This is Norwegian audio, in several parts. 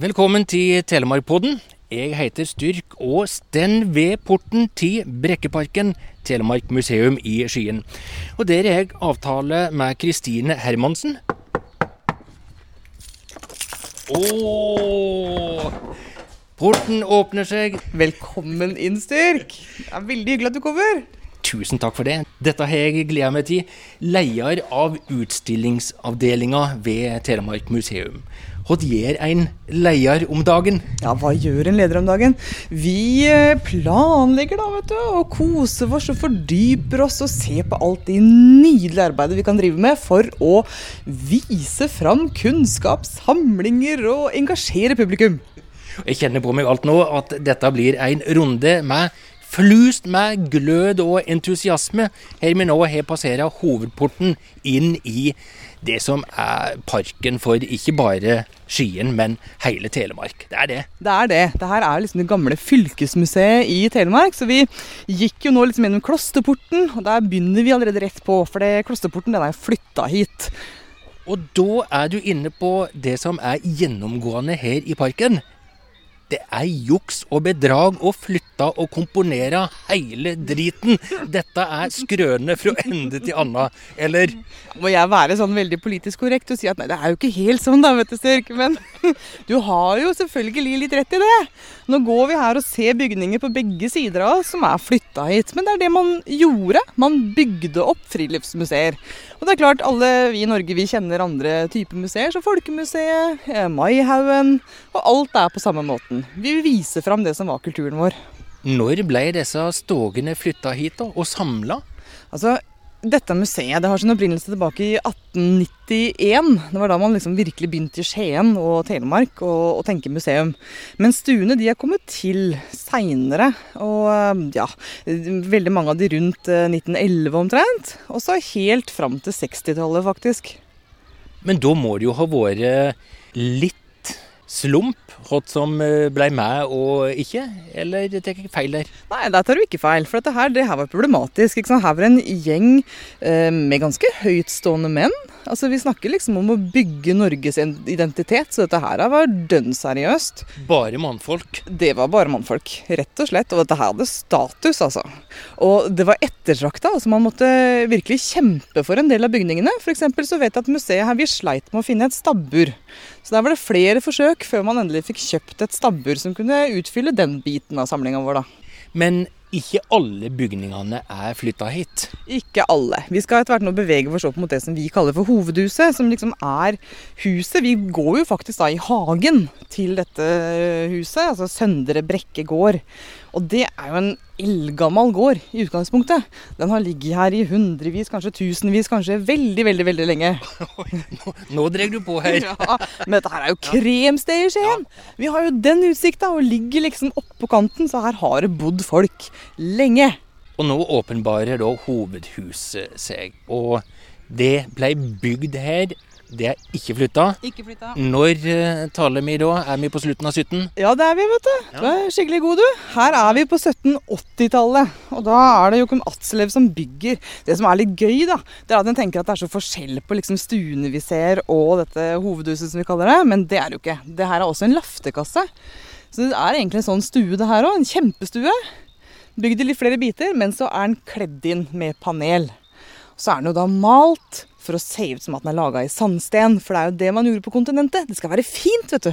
Velkommen til Telemarkpodden. Jeg heter Styrk og står ved porten til Brekkeparken, Telemark museum i Skien. Og der er jeg avtale med Kristine Hermansen. Åh, porten åpner seg. Velkommen inn, Styrk. Det er veldig hyggelig at du kommer. Tusen takk for det. Dette har jeg gleda meg til. Leder av utstillingsavdelinga ved Telemark museum. Hva gjør en leder om dagen? Ja, hva gjør en leder om dagen? Vi eh, planlegger da, vet du, og koser oss og fordyper oss og ser på alt det nydelige arbeidet vi kan drive med for å vise fram kunnskap, samlinger og engasjere publikum. Jeg kjenner på meg alt nå at dette blir en runde med flust med glød og entusiasme her vi nå har passert hovedporten inn i det som er parken for ikke bare Skien, men hele Telemark. Det er det. Det er det. Det her er liksom det gamle fylkesmuseet i Telemark. Så vi gikk jo nå liksom gjennom Klosterporten, og der begynner vi allerede rett på. For det, Klosterporten den er flytta hit. Og da er du inne på det som er gjennomgående her i parken. Det er juks og bedrag å flytte og komponere hele driten. Dette er skrøne fra ende til anna, eller? Må jeg være sånn veldig politisk korrekt og si at nei, det er jo ikke helt sånn da, vet du, Styrk. Men du har jo selvfølgelig litt rett i det. Nå går vi her og ser bygninger på begge sider av oss som er flytta hit. Men det er det man gjorde. Man bygde opp friluftsmuseer. Og det er klart, alle vi i Norge vi kjenner andre typer museer, som Folkemuseet, Maihaugen, og alt er på samme måten. Vi vil vise fram det som var kulturen vår. Når ble disse stogene flytta hit og samla? Altså, dette museet det har sin opprinnelse tilbake i 1891. Det var da man liksom virkelig begynte i Skien og Telemark å tenke museum. Men stuene de er kommet til seinere. Og ja, veldig mange av de rundt 1911 omtrent. Og så helt fram til 60-tallet, faktisk. Men da må det jo ha vært litt slump, hva som ble med og ikke? Eller tar jeg feil der? Nei, der tar du ikke feil. For dette her, det her var problematisk. Her var en gjeng eh, med ganske høytstående menn. Altså, Vi snakker liksom om å bygge Norges identitet, så dette her var dønn seriøst. Bare mannfolk? Det var bare mannfolk, rett og slett. Og dette her hadde status, altså. Og det var ettertrakta. Altså, man måtte virkelig kjempe for en del av bygningene. F.eks. så vet jeg at museet her vi sleit med å finne et stabbur. Så der var det flere forsøk før man endelig fikk kjøpt et stabbur som kunne utfylle den biten av samlinga vår, da. Men ikke alle bygningene er flytta hit? Ikke alle. Vi skal etter hvert nå bevege oss opp mot det som vi kaller for hovedhuset, som liksom er huset. Vi går jo faktisk da i hagen til dette huset, altså Søndre Brekke gård. Og det er jo en eldgammel gård i utgangspunktet. Den har ligget her i hundrevis, kanskje tusenvis, kanskje veldig, veldig veldig lenge. nå, nå drar du på her. ja, men dette her er jo kremsted i Skien. Vi har jo den utsikta og ligger liksom oppå kanten, så her har det bodd folk lenge. Og nå åpenbarer da hovedhuset seg. Og det ble bygd her det er ikke flytta. Ikke flytta. Når uh, taler vi da? Er vi på slutten av 17? Ja, det er vi, vet du. Ja. Du er skikkelig god, du. Her er vi på 1780-tallet. Og da er det Jokum Atzelev som bygger. Det som er litt gøy, da, det er at en tenker at det er så forskjell på liksom stuene vi ser og dette hovedhuset som vi kaller det. Men det er det jo ikke. Det her er også en laftekasse. Så det er egentlig en sånn stue, det her òg. En kjempestue. Bygd i litt flere biter, men så er den kledd inn med panel. Så er den jo da malt for å se ut som at den er laga i sandsten. For det er jo det man gjorde på kontinentet. Det skal være fint, vet du.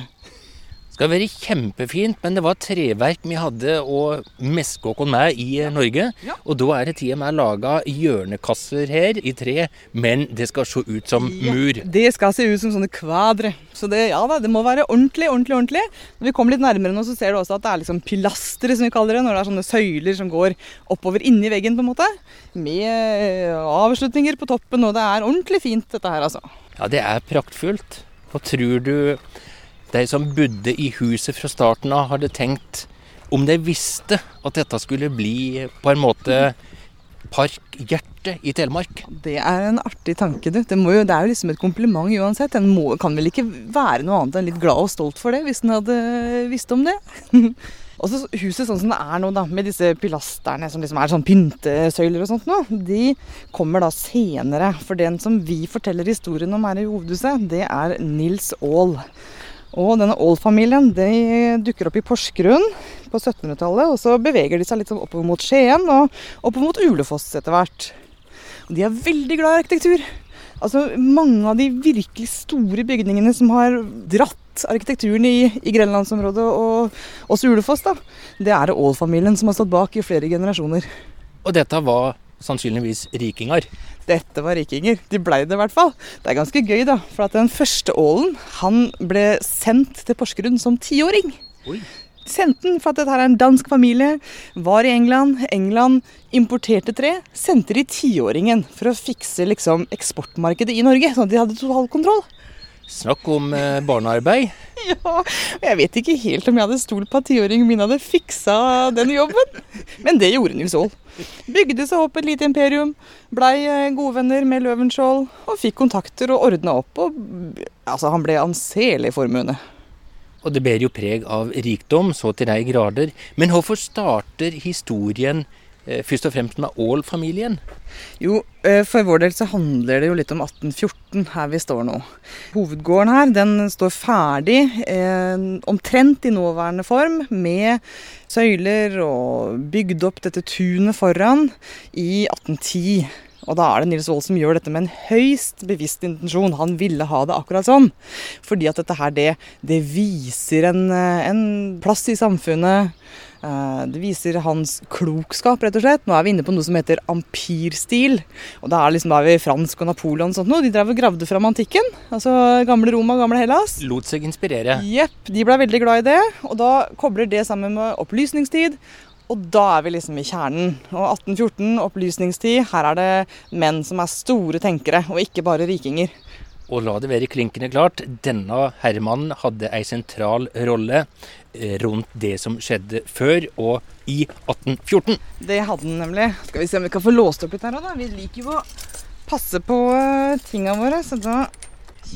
Det skal være kjempefint, men det var treverk vi hadde å meske oss med i ja. Norge. Ja. Og da er det til og med laga hjørnekasser her i tre, men det skal se ut som ja, mur. Det skal se ut som sånne kvadre. Så det, ja da, det må være ordentlig, ordentlig, ordentlig. Når vi kommer litt nærmere nå, så ser du også at det er liksom pilastre, som vi kaller det. Når det er sånne søyler som går oppover inni veggen, på en måte. Med eh, avslutninger på toppen, og det er ordentlig fint, dette her, altså. Ja, det er praktfullt. Hva tror du de som bodde i huset fra starten av, hadde tenkt om de visste at dette skulle bli på en måte parkhjertet i Telemark? Det er en artig tanke, du. Det, jo, det er jo liksom et kompliment uansett. En må, kan vel ikke være noe annet enn litt glad og stolt for det, hvis en hadde visst om det. Og så Huset sånn som det er nå, da, med disse pilasterne som liksom er sånn pyntesøyler og sånt nå, de kommer da senere. For den som vi forteller historien om her i hovedhuset, det er Nils Aall. Og denne Aall-familien de dukker opp i Porsgrunn på 1700-tallet. Og så beveger de seg litt sånn oppover mot Skien og oppover mot Ulefoss etter hvert. Og de er veldig glad i arkitektur. Altså Mange av de virkelig store bygningene som har dratt arkitekturen i, i grenlandsområdet og også Ulefoss, da, det er det Aall-familien som har stått bak i flere generasjoner. Og dette var sannsynligvis rikinger? Dette var rikinger. De blei det i hvert fall. Det er ganske gøy, da. For at den første ålen han ble sendt til Porsgrunn som tiåring. Sendte den for at dette er en dansk familie. Var i England. England importerte tre. Sendte de tiåringen for å fikse liksom eksportmarkedet i Norge, sånn at de hadde total kontroll. Snakk om eh, barnearbeid. Ja, jeg vet ikke helt om jeg hadde stolt på at tiåringen min hadde fiksa den jobben. Men det gjorde Nils Aall. Bygde seg opp et lite imperium, blei eh, gode venner med Løvenskiold og fikk kontakter og ordna opp. Og, altså, han ble anselig formuende. Og det bærer jo preg av rikdom, så til de grader. Men hvorfor starter historien først og fremst med Aall-familien? Jo, eh, for vår del så handler det jo litt om 1814, her vi står nå. Hovedgården her, den står ferdig, eh, omtrent i nåværende form, med søyler og bygd opp dette tunet foran i 1810. Og da er det Nils Aall som gjør dette med en høyst bevisst intensjon. Han ville ha det akkurat sånn. Fordi at dette her, det, det viser en, eh, en plass i samfunnet. Eh, det viser hans klokskap, rett og slett. Nå er vi inne på noe som heter ampirstil. Og da er, liksom, da er vi fransk og Napoleon og sånt noe. De drev og gravde fram antikken. Altså gamle Roma, gamle Hellas. Lot seg inspirere. Jepp. De ble veldig glad i det. Og da kobler det sammen med opplysningstid. Og da er vi liksom i kjernen. Og 1814, opplysningstid. Her er det menn som er store tenkere, og ikke bare rikinger. Og la det være klinkende klart, denne herremannen hadde ei sentral rolle rundt det som skjedde før og i 1814. Det hadde den nemlig. Skal vi se om vi kan få låst opp litt her òg, da. Vi liker jo å passe på eh, tinga våre, så da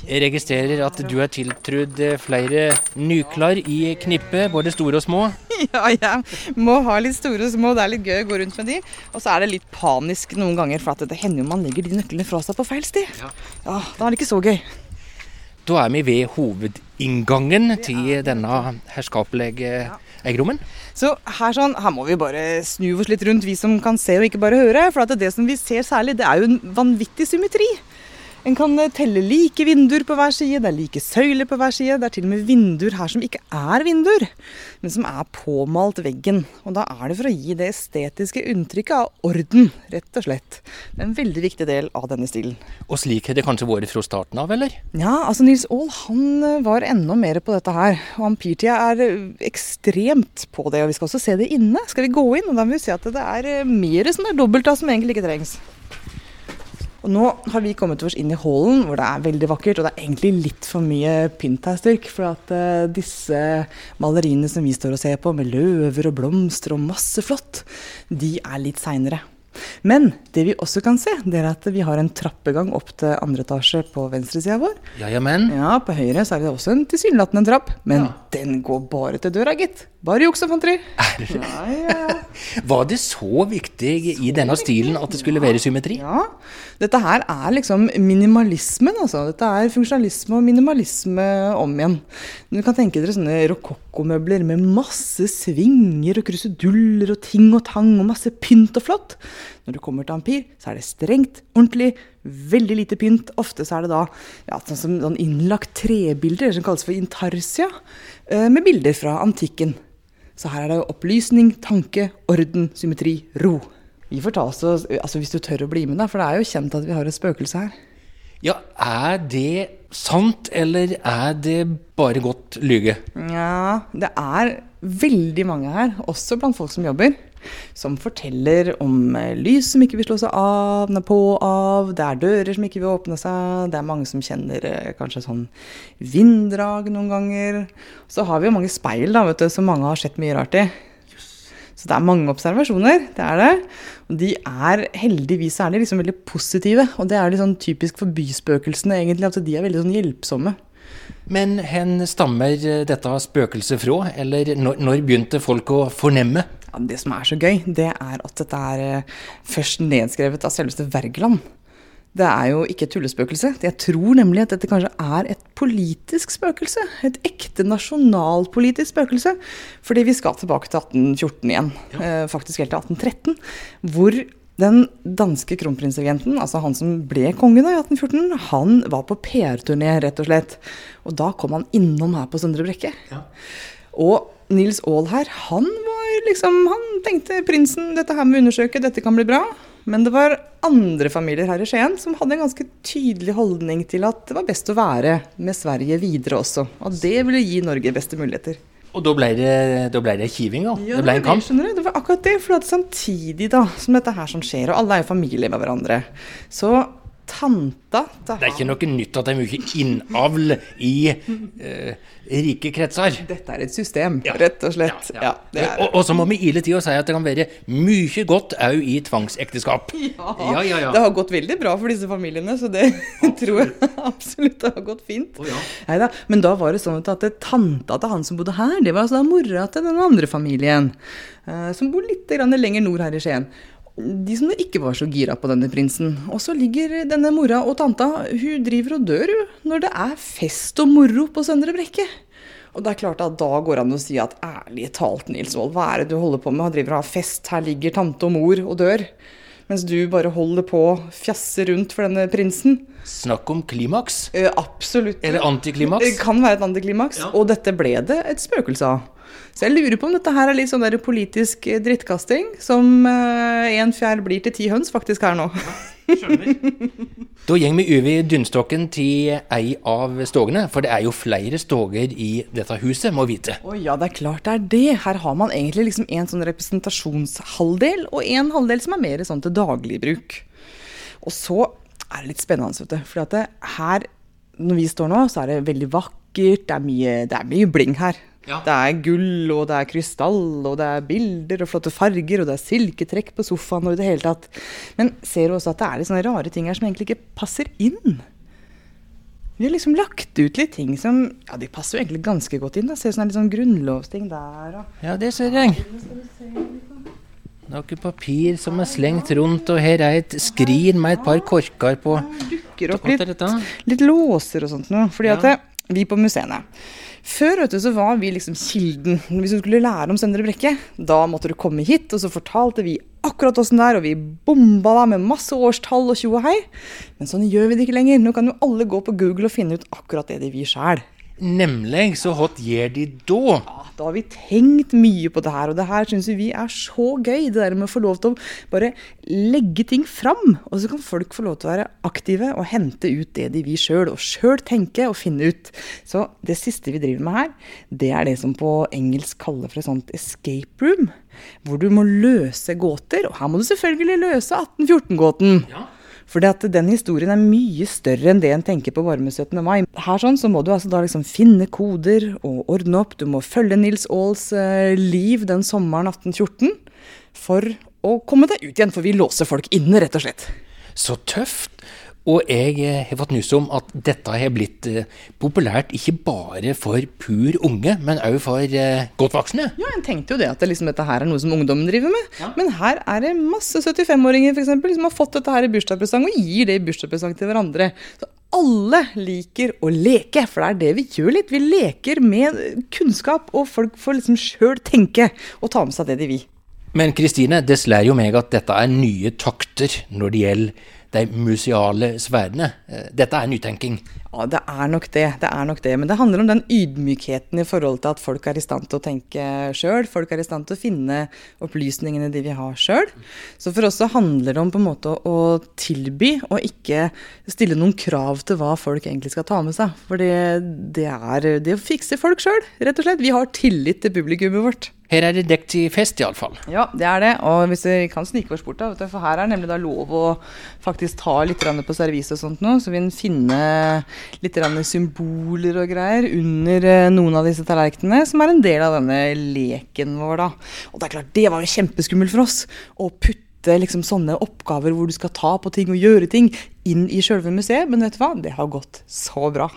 Jeg registrerer at du er tiltrudd eh, flere nyklar i knippet, både store og små. Ja, jeg må ha litt store og små. Det er litt gøy å gå rundt med de. Og så er det litt panisk noen ganger, for at det hender jo man legger de nøklene fra seg på feil sted. Ja. Ja, Da er det ikke så gøy. Da er vi ved hovedinngangen til denne herskapelige eiendommen. Så her, sånn, her må vi bare snu oss litt rundt, vi som kan se og ikke bare høre. For at det som vi ser særlig, det er jo en vanvittig symmetri. En kan eh, telle like vinduer på hver side, det er like søyler på hver side. Det er til og med vinduer her som ikke er vinduer, men som er påmalt veggen. Og da er det for å gi det estetiske inntrykket av orden, rett og slett. Det er en veldig viktig del av denne stilen. Og slik har det kanskje vært fra starten av, eller? Ja, altså Nils Aall han eh, var enda mer på dette her. Og ampirtida er eh, ekstremt på det. Og vi skal også se det inne. Skal vi gå inn, og da vil vi se at det er mer som er dobbelt av som egentlig ikke trengs. Og nå har vi kommet oss inn i hallen, hvor det er veldig vakkert. Og det er egentlig litt for mye pynt her, Styrk. For at uh, disse maleriene som vi står og ser på, med løver og blomster og masse flott, de er litt seinere. Men det vi også kan se, det er at vi har en trappegang opp til andre etasje på venstresida vår. Ja, ja, men. Ja, på høyre så er det også en tilsynelatende trapp, men den går bare til døra, gitt. Bare juks og fanteri. Ja, ja. Var det så viktig i denne stilen at det skulle være symmetri? Ja. Dette her er liksom minimalismen, altså. Dette er funksjonalisme og minimalisme om igjen. Du kan tenke dere sånne rokokkomøbler med masse svinger og kruseduller og ting og tang og masse pynt og flott. Når du kommer til ampir, så er det strengt, ordentlig, veldig lite pynt. Ofte så er det da ja, sånn sånn innlagt trebilder, som kalles for intarsia, eh, med bilder fra antikken. Så her er det opplysning, tanke, orden, symmetri, ro. Vi får ta oss, altså Hvis du tør å bli med, da, for det er jo kjent at vi har et spøkelse her. Ja, er det sant, eller er det bare godt lyge? Ja, det er veldig mange her, også blant folk som jobber, som forteller om eh, lys som ikke vil slå seg av, på av, det er dører som ikke vil åpne seg, det er mange som kjenner eh, kanskje sånn vinddrag noen ganger. Så har vi jo mange speil da, vet du, som mange har sett mye rart i. Så det er mange observasjoner, det er det. Og de er heldigvis er de liksom veldig positive. Og det er litt sånn typisk for byspøkelsene, egentlig, at de er veldig sånn hjelpsomme. Men hen stammer eh, dette spøkelset fra, eller når, når begynte folk å fornemme? Ja, det som er så gøy, det er at dette er eh, først nedskrevet av selveste Wergeland. Det er jo ikke et tullespøkelse. Jeg tror nemlig at dette kanskje er et politisk spøkelse. Et ekte nasjonalpolitisk spøkelse. Fordi vi skal tilbake til 1814 igjen. Ja. Eh, faktisk helt til 1813. Hvor den danske kronprinsregenten, altså han som ble konge da i 1814, han var på PR-turné, rett og slett. Og da kom han innom her på Søndre Brekke. Ja. Og Nils Aall her, han var liksom Han tenkte prinsen, dette her må vi undersøke, dette kan bli bra. Men det var andre familier her i Skien som hadde en ganske tydelig holdning til at det var best å være med Sverige videre også. Og det ville gi Norge beste muligheter. Og da ble det, da ble det kiving, da? Ja, det ble en kamp? Det, det var akkurat det. For samtidig da, som dette her som skjer, og alle er jo familie med hverandre, så tanta Det er ikke noe nytt at det er mye innavl i eh, rike kretser. Dette er et system, ja. rett og slett. Ja, ja. og, og, så må vi ile til å si at det kan være mye godt òg i tvangsekteskap. Ja. Det har gått veldig bra for disse familiene, så det tror jeg absolutt det har gått fint. Oh, Neida. Men da var det sånn at tanta til han som bodde her, det var altså mora til den andre familien. eh, som bor litt lenger nord her i Skien de som ikke var så gira på denne prinsen. Og så ligger denne mora og tanta, hun driver og dør, jo, når det er fest og moro på Søndre Brekke. Og det er klart at da går han å si at ærlig talt, Nils Wold, hva er det du holder på med? Han driver og har fest, her ligger tante og mor og dør. Mens du bare holder på å fjasse rundt for denne prinsen. Snakk om klimaks. Eh, absolutt. Eller antiklimaks. Det kan være et antiklimaks. Ja. Og dette ble det et spøkelse av. Så jeg lurer på om dette her er litt sånn der politisk eh, drittkasting, som én uh, fjær blir til ti høns faktisk her nå. da går vi over dynstokken til ei av stogene, for det er jo flere stoger i dette huset, må vite. Å ja, det er klart det er det. Her har man egentlig liksom en sånn representasjonshalvdel, og en halvdel som er mer sånn til dagligbruk. Og så er det litt spennende, vet du. For her, når vi står nå, så er det veldig vakkert, det er mye, det er mye bling her. Ja. Det er gull, og det er krystall, og det er bilder og flotte farger, og det er silketrekk på sofaen og i det hele tatt. Men ser du også at det er litt sånne rare ting her som egentlig ikke passer inn? Vi har liksom lagt ut litt ting som Ja, de passer jo egentlig ganske godt inn. da. Ser sånn litt sånn grunnlovsting der og Ja, det ser jeg. Noe papir som er slengt rundt, og her er et skrin med et par korker på. Det dukker opp litt, litt låser og sånt noe. Fordi ja. at det, vi på museene før vet du, så var vi liksom kilden. Hvis du skulle lære om Søndre Brekke, da måtte du komme hit, og så fortalte vi akkurat åssen det er, og vi bomba deg med masse årstall og tjo og hei. Men sånn gjør vi det ikke lenger. Nå kan jo alle gå på Google og finne ut akkurat det de vil sjæl. Nemlig. Så hva gjør de da? Ja, da har vi tenkt mye på det her, og det her syns vi er så gøy. Det der med å få lov til å bare legge ting fram. Og så kan folk få lov til å være aktive og hente ut det de vil sjøl, og sjøl tenke og finne ut. Så det siste vi driver med her, det er det som på engelsk kaller for et sånt escape room. Hvor du må løse gåter. Og her må du selvfølgelig løse 1814-gåten. Ja. For den historien er mye større enn det en tenker på bare med 17. mai. Her sånn så må du altså da liksom finne koder og ordne opp. Du må følge Nils Aals eh, liv den sommeren 1814 for å komme deg ut igjen, for vi låser folk inne, rett og slett. Så tøft. Og jeg eh, har fått nyss om at dette har blitt eh, populært ikke bare for pur unge, men òg for eh, godt voksne. Ja, en tenkte jo det at det liksom, dette her er noe som ungdommen driver med. Ja. Men her er det masse 75-åringer for eksempel, som har fått dette her i bursdagspresang og gir det i bursdagspresang til hverandre. Så alle liker å leke, for det er det vi gjør litt. Vi leker med kunnskap, og folk får liksom sjøl tenke og ta med seg det de vil. Men Kristine, det slår jo meg at dette er nye takter når det gjelder de museale sfærene. Eh, dette er nytenking. Ja, det er nok det. Det er nok det. Men det handler om den ydmykheten i forhold til at folk er i stand til å tenke sjøl. Folk er i stand til å finne opplysningene de vil ha sjøl. Så for oss så handler det om på en måte å tilby, og ikke stille noen krav til hva folk egentlig skal ta med seg. For det, det er det å fikse folk sjøl, rett og slett. Vi har tillit til publikummet vårt. Her er det dekt i fest, iallfall. Ja, det er det. Og hvis vi kan snike oss bort, da, for her er det nemlig da lov å faktisk ta litt på servise og sånt nå, så vi en finne litt symboler og greier under eh, noen av disse tallerkenene, som er en del av denne leken vår, da. Og det er klart, det var jo kjempeskummelt for oss å putte liksom sånne oppgaver hvor du skal ta på ting og gjøre ting, inn i sjølve museet. Men vet du hva, det har gått så bra.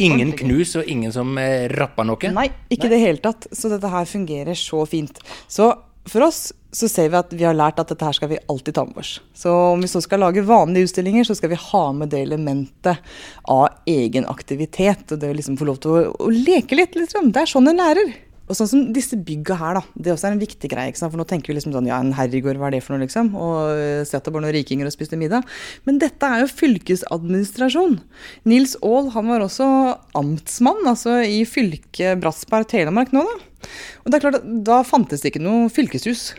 Ingen knus og ingen som eh, rappa noe? Nei, ikke i det hele tatt. Så dette her fungerer så fint. Så for oss så ser vi at vi har lært at dette her skal vi alltid ta med oss. Så om vi så skal lage vanlige utstillinger, så skal vi ha med det elementet av egen aktivitet. Og det å liksom få lov til å, å leke litt. Liksom. Det er sånn en lærer. Og sånn som disse bygga her, da. Det også er en viktig greie. ikke sant? For nå tenker vi liksom sånn ja, en herregård, hva er det for noe, liksom? Og det var noen rikinger og spiste middag. Men dette er jo fylkesadministrasjon. Nils Aall, han var også amtsmann, altså i fylket Bratsberg Telemark nå, da. Og det er klart, da fantes det ikke noe fylkeshus.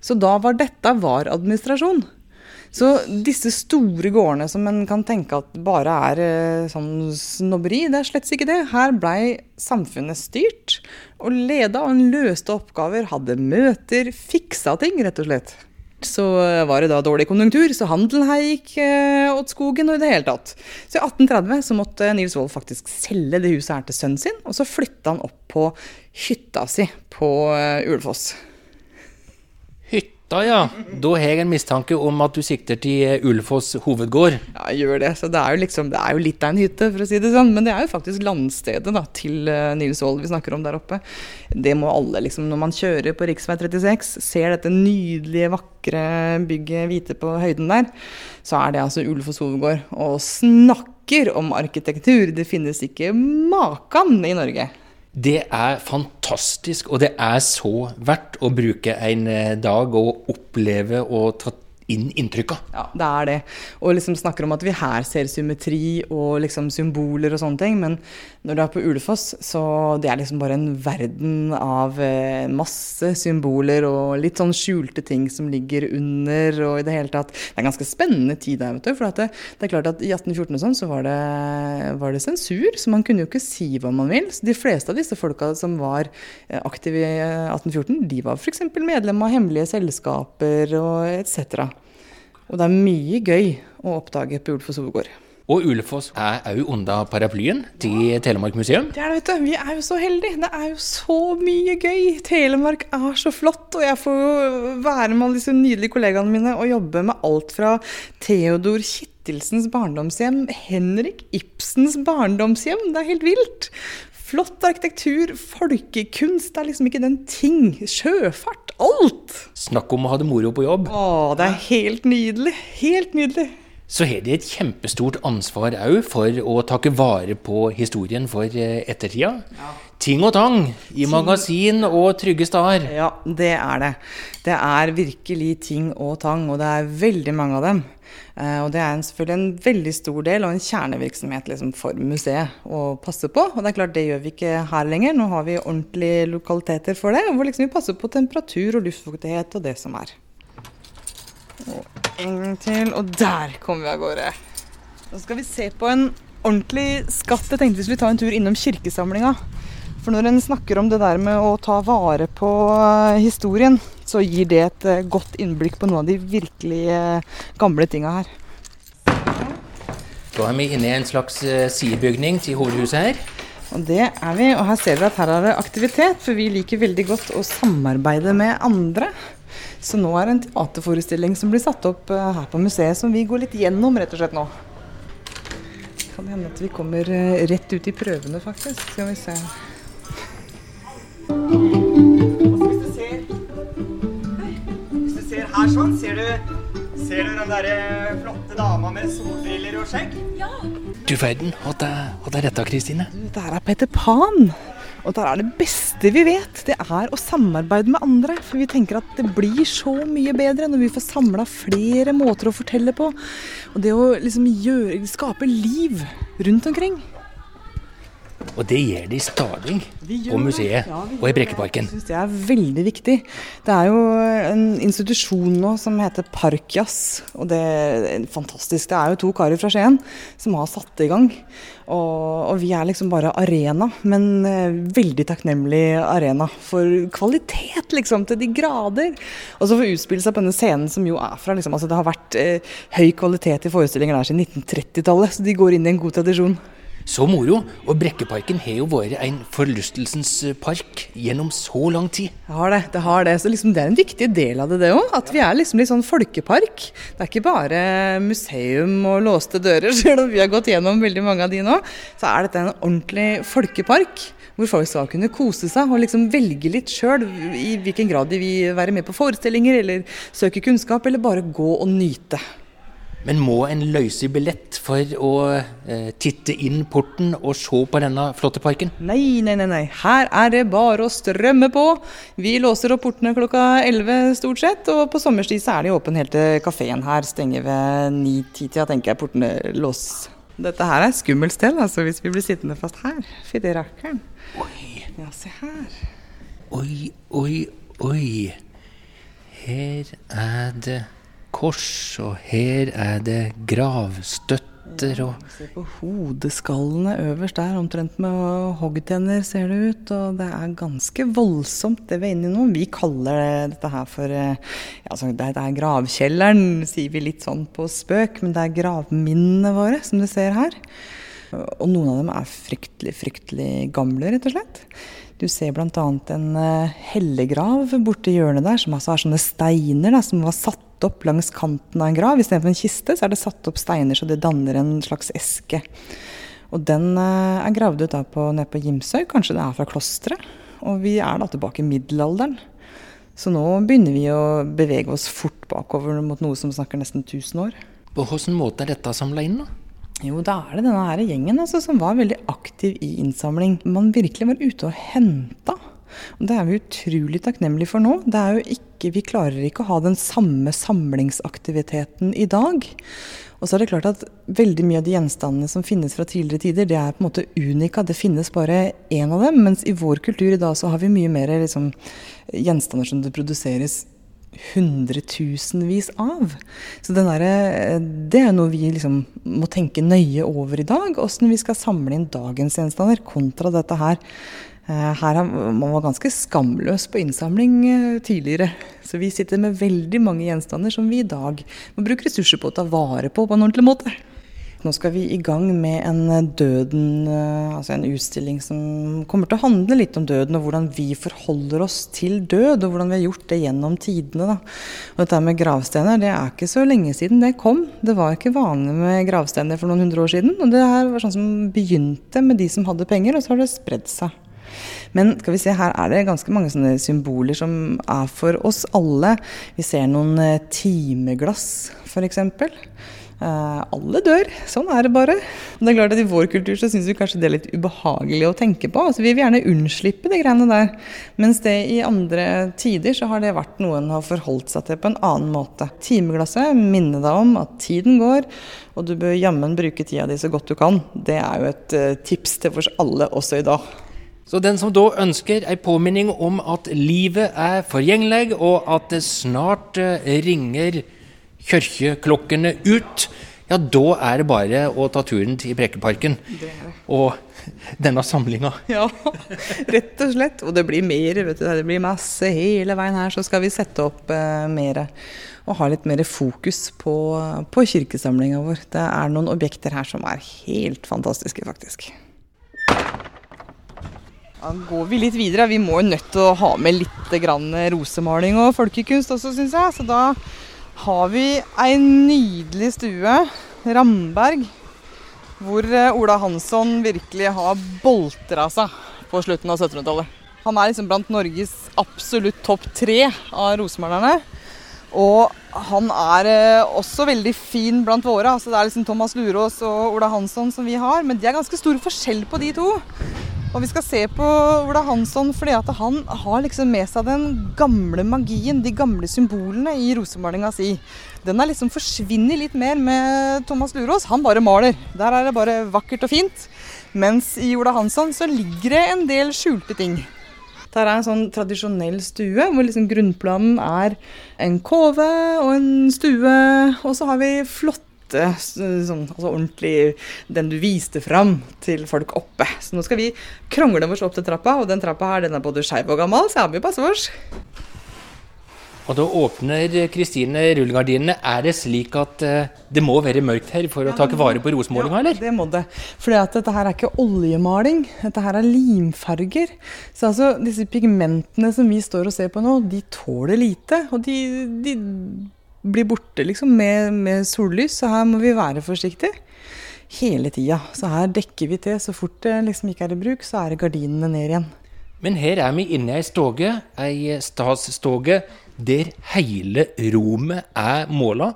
Så da var dette var administrasjon. Så disse store gårdene som en kan tenke at bare er eh, sånn snobberi, det er slett ikke det. Her blei samfunnet styrt og leda, og en løste oppgaver, hadde møter, fiksa ting, rett og slett. Så var det da dårlig konjunktur, så handelen her gikk eh, åt skogen og i det hele tatt. Så i 1830 så måtte Nils Wold faktisk selge det huset her til sønnen sin, og så flytta han opp på hytta si på uh, Ulefoss. Da ja. Da har jeg en mistanke om at du sikter til Ulfoss hovedgård. Ja, jeg gjør det. Så det er jo liksom, det er jo litt av en hytte, for å si det sånn. Men det er jo faktisk landstedet da, til uh, Nils Aall vi snakker om der oppe. Det må alle, liksom, når man kjører på rv. 36, ser dette nydelige, vakre bygget hvite på høyden der, så er det altså Ulfoss hovedgård. Og snakker om arkitektur! Det finnes ikke makan i Norge. Det er fantastisk, og det er så verdt å bruke en eh, dag og oppleve og ta inn inntrykka. Ja, det er det. Og liksom snakker om at vi her ser symmetri og liksom symboler og sånne ting. Men når du er på Ulefoss, så det er liksom bare en verden av eh, masse symboler og litt sånn skjulte ting som ligger under og i det hele tatt. Det er ganske spennende tid der, vet du. For det, det, er klart at i 1814 og sånn så var det, var det, sensur, så man kunne jo ikke si hva man vil. Så de fleste av disse folka som var eh, aktive i 1814, de var f.eks. medlem av hemmelige selskaper og etc. Og det er mye gøy å oppdage på Ulefoss hovedgård. Og Ulefoss er òg under paraplyen til Telemark museum. Det er det, vet du. Vi er jo så heldige. Det er jo så mye gøy. Telemark er så flott. Og jeg får jo være med alle disse nydelige kollegaene mine og jobbe med alt fra Theodor Kittelsens barndomshjem, Henrik Ibsens barndomshjem. Det er helt vilt. Flott arkitektur, folkekunst. Det er liksom ikke den ting. Sjøfart. Alt. Snakk om å ha det moro på jobb. Å, det er helt nydelig. Helt nydelig. Så har de et kjempestort ansvar òg for å takke vare på historien for eh, ettertida. Ja. Ting og tang i magasin og trygge steder. Ja, det er det. Det er virkelig ting og tang, og det er veldig mange av dem. Uh, og det er selvfølgelig en veldig stor del og en kjernevirksomhet liksom, for museet å passe på. Og det er klart det gjør vi ikke her lenger. Nå har vi ordentlige lokaliteter for det, hvor liksom vi passer på temperatur og luftfuktighet og det som er. Og en gang til, og der kommer vi av gårde. Nå skal vi se på en ordentlig skatt. Jeg tenkte vi skulle ta en tur innom kirkesamlinga. For når en snakker om det der med å ta vare på eh, historien, så gir det et eh, godt innblikk på noen av de virkelig eh, gamle tinga her. Da er vi inne i en slags sidebygning til hovedhuset her. Og det er vi. Og her ser dere at her er det aktivitet, for vi liker veldig godt å samarbeide med andre. Så nå er det en teaterforestilling som blir satt opp her på museet, som vi går litt gjennom rett og slett nå. Kan hende at vi kommer rett ut i prøvene, faktisk. Skal vi se. Hvis du ser Hvis du ser her sånn, ser du, ser du den der flotte dama med solbriller og skjegg? Ja. Du verden. Hva er dette, Kristine? Dette er Peter Pan. Og det er det beste vi vet. Det er å samarbeide med andre. For vi tenker at det blir så mye bedre når vi får samla flere måter å fortelle på. Og det å liksom gjøre, skape liv rundt omkring. Og det gjør de stadig på museet ja, og i Brekkeparken. Jeg syns det er veldig viktig. Det er jo en institusjon nå som heter Parkjazz. Og det er fantastisk. Det er jo to karer fra Skien som har satt i gang. Og, og, vi er liksom bare arena, men eh, veldig takknemlig arena for kvalitet, liksom, til de grader. Og så få utspille seg på denne scenen som jo er fra liksom, altså Det har vært eh, høy kvalitet i forestillinger der siden 1930-tallet, så de går inn i en god tradisjon. Så moro. Og Brekkeparken har jo vært en forlystelsens park gjennom så lang tid. Det har det. det har det. Så liksom det er en viktig del av det, det òg. At vi er liksom litt sånn folkepark. Det er ikke bare museum og låste dører, selv om vi har gått gjennom veldig mange av de nå. Så er dette en ordentlig folkepark. Hvor folk skal kunne kose seg og liksom velge litt sjøl i hvilken grad de vil være med på forestillinger eller søke kunnskap, eller bare gå og nyte. Men må en løse billett for å eh, titte inn porten og se på denne flotte parken? Nei, nei, nei, nei. Her er det bare å strømme på. Vi låser opp portene klokka 11 stort sett, og på sommerstid så er det åpen helt til kafeen her stenger ved 9-10-tida, tenker jeg portene låses. Dette her er et skummelt sted, altså, hvis vi blir sittende fast her. Fytti rakkeren. Oi. Ja, se her. Oi, oi, oi. Her er det kors, og her er det gravstøtter og Se på hodeskallene øverst der, omtrent med hoggtenner ser det ut. Og det er ganske voldsomt det vi er inne i nå. Vi kaller det, dette her for ja, altså, det er gravkjelleren, sier vi litt sånn på spøk. Men det er gravminnene våre, som du ser her. Og noen av dem er fryktelig, fryktelig gamle, rett og slett. Du ser bl.a. en hellegrav borti hjørnet der, som altså har sånne steiner da, som var satt opp langs kanten av en grav. Istedenfor en kiste, så er det satt opp steiner så det danner en slags eske. Og den er gravd ut da på, nede på Gimsøy, kanskje det er fra klosteret. Og vi er da tilbake i middelalderen. Så nå begynner vi å bevege oss fort bakover mot noe som snakker nesten 1000 år. På hvilken måte er dette samla inn, da? Jo, da er det denne her gjengen altså, som var veldig aktiv i innsamling. Man virkelig var ute og henta. Og det er vi utrolig takknemlige for nå. Det er jo ikke, vi klarer ikke å ha den samme samlingsaktiviteten i dag. Og så er det klart at veldig mye av de gjenstandene som finnes fra tidligere tider, det er på en måte unika. Det finnes bare én av dem. Mens i vår kultur i dag så har vi mye mer liksom, gjenstander som det produseres hundretusenvis av. Så der, det er noe vi liksom må tenke nøye over i dag. Åssen vi skal samle inn dagens gjenstander kontra dette her. Her har man var ganske skamløs på innsamling tidligere. Så vi sitter med veldig mange gjenstander som vi i dag må bruke ressurser på å ta vare på på en ordentlig måte. Nå skal vi i gang med en døden, altså en utstilling som kommer til å handle litt om døden, og hvordan vi forholder oss til død, og hvordan vi har gjort det gjennom tidene. Da. Og dette med gravstener, det er ikke så lenge siden det kom. Det var ikke vanlig med gravstener for noen hundre år siden. Og det her var sånn som begynte med de som hadde penger, og så har det spredd seg. Men skal vi se, her er det ganske mange sånne symboler som er for oss alle. Vi ser noen timeglass, f.eks. Uh, alle dør. Sånn er det bare. Men det er klart at I vår kultur så syns vi kanskje det er litt ubehagelig å tenke på. Altså, vi vil gjerne unnslippe de greiene der. Mens det i andre tider så har det vært noe en har forholdt seg til på en annen måte. Timeglasset minner deg om at tiden går, og du bør jammen bruke tida di så godt du kan. Det er jo et uh, tips til oss alle også i dag. Så den som da ønsker ei påminning om at livet er forgjengelig, og at det snart uh, ringer kirkeklokkene ut, ja, da er det bare å ta turen til Prekeparken Og denne samlinga. Ja, rett og slett. Og det blir mer. vet du. Det blir masse hele veien her. Så skal vi sette opp eh, mer og ha litt mer fokus på, på kirkesamlinga vår. Det er noen objekter her som er helt fantastiske, faktisk. Da går vi litt videre. Vi må jo nødt til å ha med litt rosemaling og folkekunst også, syns jeg. Så da har vi ei nydelig stue, Ramberg, hvor Ola Hansson virkelig har boltra seg på slutten av 1700-tallet. Han er liksom blant Norges absolutt topp tre av rosemalerne. Og han er også veldig fin blant våre. altså Det er liksom Thomas Lurås og Ola Hansson som vi har. Men det er ganske stor forskjell på de to. Og vi skal se på Ola Hansson fordi han har liksom med seg den gamle magien, de gamle symbolene i rosemalinga si. Den er liksom forsvinner litt mer med Thomas Lurås. Han bare maler. Der er det bare vakkert og fint. Mens i Ola Hansson så ligger det en del skjulte ting. Der er en sånn tradisjonell stue, hvor liksom grunnplanen er en kove og en stue. Og så har vi flotte sånn, altså ordentlig den du viste fram til folk oppe. Så nå skal vi krongle oss opp til trappa, og den trappa her den er både skeiv og gammel, så jeg må passe oss. Og da åpner Kristine rullegardinene. Er det slik at uh, det må være mørkt her for å ta vare på rosemålinga, ja, eller? Det må det. For dette her er ikke oljemaling, dette her er limfarger. Så altså, disse pigmentene som vi står og ser på nå, de tåler lite. Og de, de blir borte liksom med, med sollys, så her må vi være forsiktige hele tida. Så her dekker vi til. Så fort det liksom ikke er i bruk, så er det gardinene ned igjen. Men her er vi inne i ei stoge, ei statsstoge, der hele rommet er måla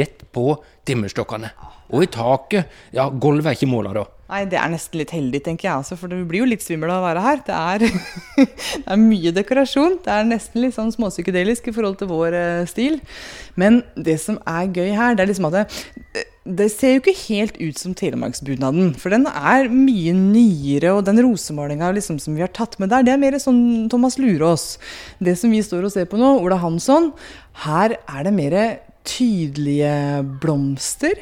rett på timmerstokkene. Og i taket Ja, gulvet er ikke måla, da. Nei, det er nesten litt heldig, tenker jeg også, for det blir jo litt svimmel av å være her. Det er, det er, mye dekorasjon. Det er nesten litt sånn småpsykedelisk i forhold til vår uh, stil. Men det som er gøy her, det er liksom at det, det ser jo ikke helt ut som telemarksbunaden. For den er mye nyere, og den rosemalinga liksom, som vi har tatt med der, det er mer sånn Thomas Lurås. Det som vi står og ser på nå, Ola Hansson, her er det mer tydelige blomster.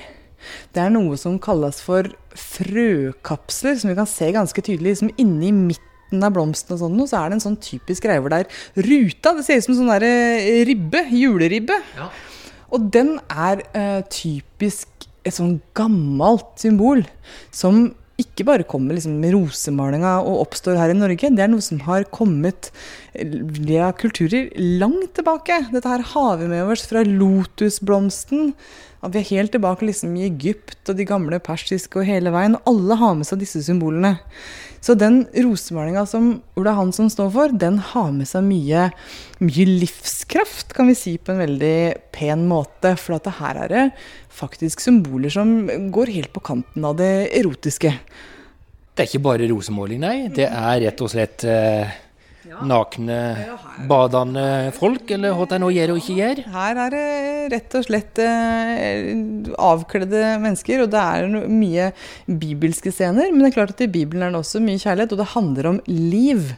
Det er noe som kalles for frøkapsler, som vi kan se ganske tydelig. Som inni midten av blomsten og sånn, så er det en sånn typisk greie hvor det er ruta. Det ser ut som sånn der eh, ribbe. Juleribbe. Ja. Og den er uh, typisk et sånn gammelt symbol som ikke bare kommer liksom med rosemalinga og oppstår her i Norge. Det er noe som har kommet via kulturer langt tilbake. Dette her har vi med oss fra lotusblomsten at vi er helt tilbake liksom i Egypt og de gamle persiske og hele veien. og Alle har med seg disse symbolene. Så den rosemalinga som Ola Hansson står for, den har med seg mye, mye livskraft, kan vi si på en veldig pen måte. For at her er det faktisk symboler som går helt på kanten av det erotiske. Det er ikke bare rosemåling, nei. Det er rett og slett eh nakne, badende folk, eller hva de nå gjør og ikke gjør? Her er det rett og slett eh, avkledde mennesker, og det er mye bibelske scener. Men det er klart at i Bibelen er det også mye kjærlighet, og det handler om liv.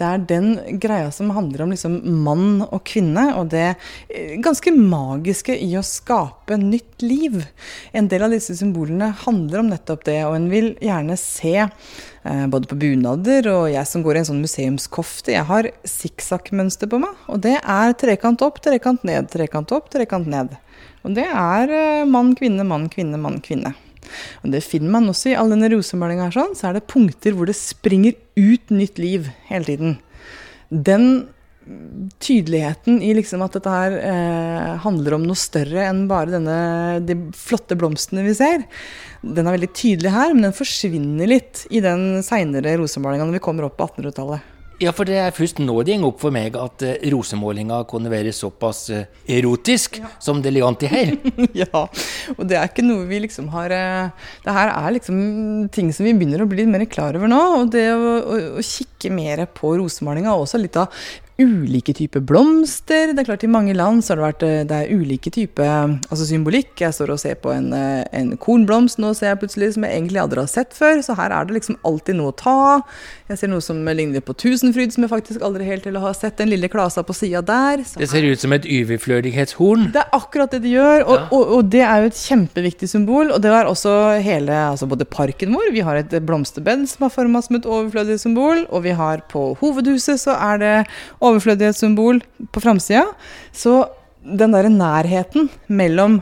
Det er den greia som handler om liksom mann og kvinne, og det eh, ganske magiske i å skape nytt liv. En del av disse symbolene handler om nettopp det, og en vil gjerne se Eh, både på bunader og jeg som går i en sånn museumskofte. Jeg har sikksakk-mønster på meg, og det er trekant opp, trekant ned, trekant opp, trekant ned. Og det er eh, mann, kvinne, mann, kvinne, mann, kvinne. Og det finner man også i all denne rosemalinga her, sånn, så er det punkter hvor det springer ut nytt liv hele tiden. Den tydeligheten i liksom at dette her eh, handler om noe større enn bare denne, de flotte blomstene vi ser, den er veldig tydelig her, men den forsvinner litt i den seinere rosemalinga når vi kommer opp på 1800-tallet. Ja, for det er først nå det går opp for meg at uh, rosemålinga kunne være såpass uh, erotisk ja. som det ligger an til her. ja, og det er ikke noe vi liksom har uh, Det her er liksom ting som vi begynner å bli mer klar over nå. Og det å, å, å kikke mer på rosemalinga, også litt av ulike typer blomster. Det er klart I mange land så har det vært eh, det er ulike typer altså symbolikk. Jeg står og ser på en, eh, en, kornblomst nå ser jeg plutselig som jeg egentlig aldri har sett før. Så her er det liksom alltid noe å ta. Jeg ser noe som ligner på tusenfryd, som jeg faktisk aldri helt til å ha sett. Den lille klasa på sida der. det ser ut som et overflødighetshorn. Det er akkurat det det gjør. Og, ja. og, og, det er jo et kjempeviktig symbol. Og det var også hele, altså både parken vår. Vi har et blomsterbed som er forma som et overflødig symbol, Og vi har på hovedhuset så er det overflødighetssymbol på framsida. Så den derre nærheten mellom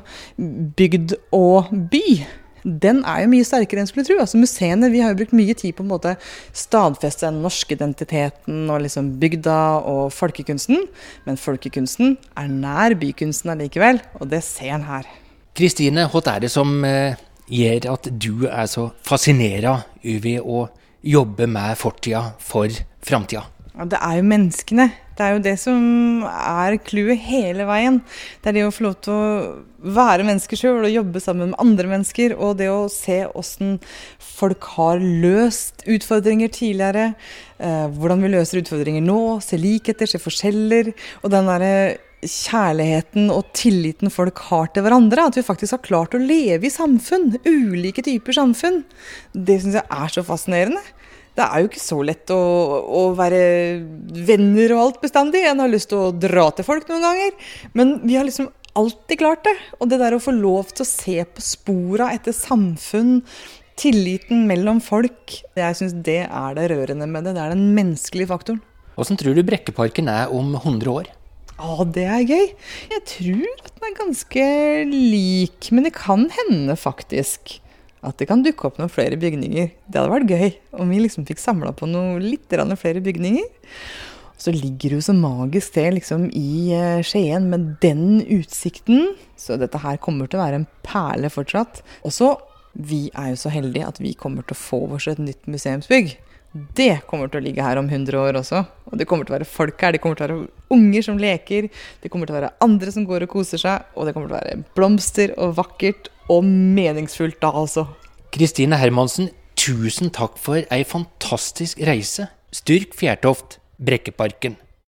bygd og by, den er jo mye sterkere enn skulle tro. Altså Museene vi har jo brukt mye tid på å stadfeste den norske identiteten og liksom bygda og folkekunsten. Men folkekunsten er nær bykunsten allikevel, og det ser en her. Kristine, hva er det som eh, gjør at du er så fascinert over å jobbe med fortida for framtida? Ja, det er jo menneskene. Det er jo det som er clouet hele veien. Det er det å få lov til å være mennesker sjøl og jobbe sammen med andre mennesker. Og det å se åssen folk har løst utfordringer tidligere. Eh, hvordan vi løser utfordringer nå. Se likheter, se forskjeller. Og den derre kjærligheten og tilliten folk har til hverandre. At vi faktisk har klart å leve i samfunn. Ulike typer samfunn. Det syns jeg er så fascinerende det er jo ikke så lett å, å, være venner og alt bestandig. En har lyst til å dra til folk noen ganger. Men vi har liksom alltid klart det. Og det der å få lov til å se på spora etter samfunn, tilliten mellom folk, jeg syns det er det rørende med det. Det er den menneskelige faktoren. Åssen tror du Brekkeparken er om 100 år? Ja, det er gøy. Jeg tror at den er ganske lik, men det kan hende faktisk at det kan dukke opp noen flere bygninger. Det hadde vært gøy om vi liksom fikk samla på noe litt flere bygninger. Så ligger det jo så magisk til liksom i eh, Skien med den utsikten. Så dette her kommer til å være en perle fortsatt. Og så, vi er jo så heldige at vi kommer til å få oss et nytt museumsbygg. Det kommer til å ligge her om 100 år også. Og det kommer til å være folk her. Det kommer til å være unger som leker. Det kommer til å være andre som går og koser seg. Og det kommer til å være blomster og vakkert og meningsfullt da, altså. Kristine Hermansen, tusen takk for ei fantastisk reise. Styrk Fjærtoft, Brekkeparken.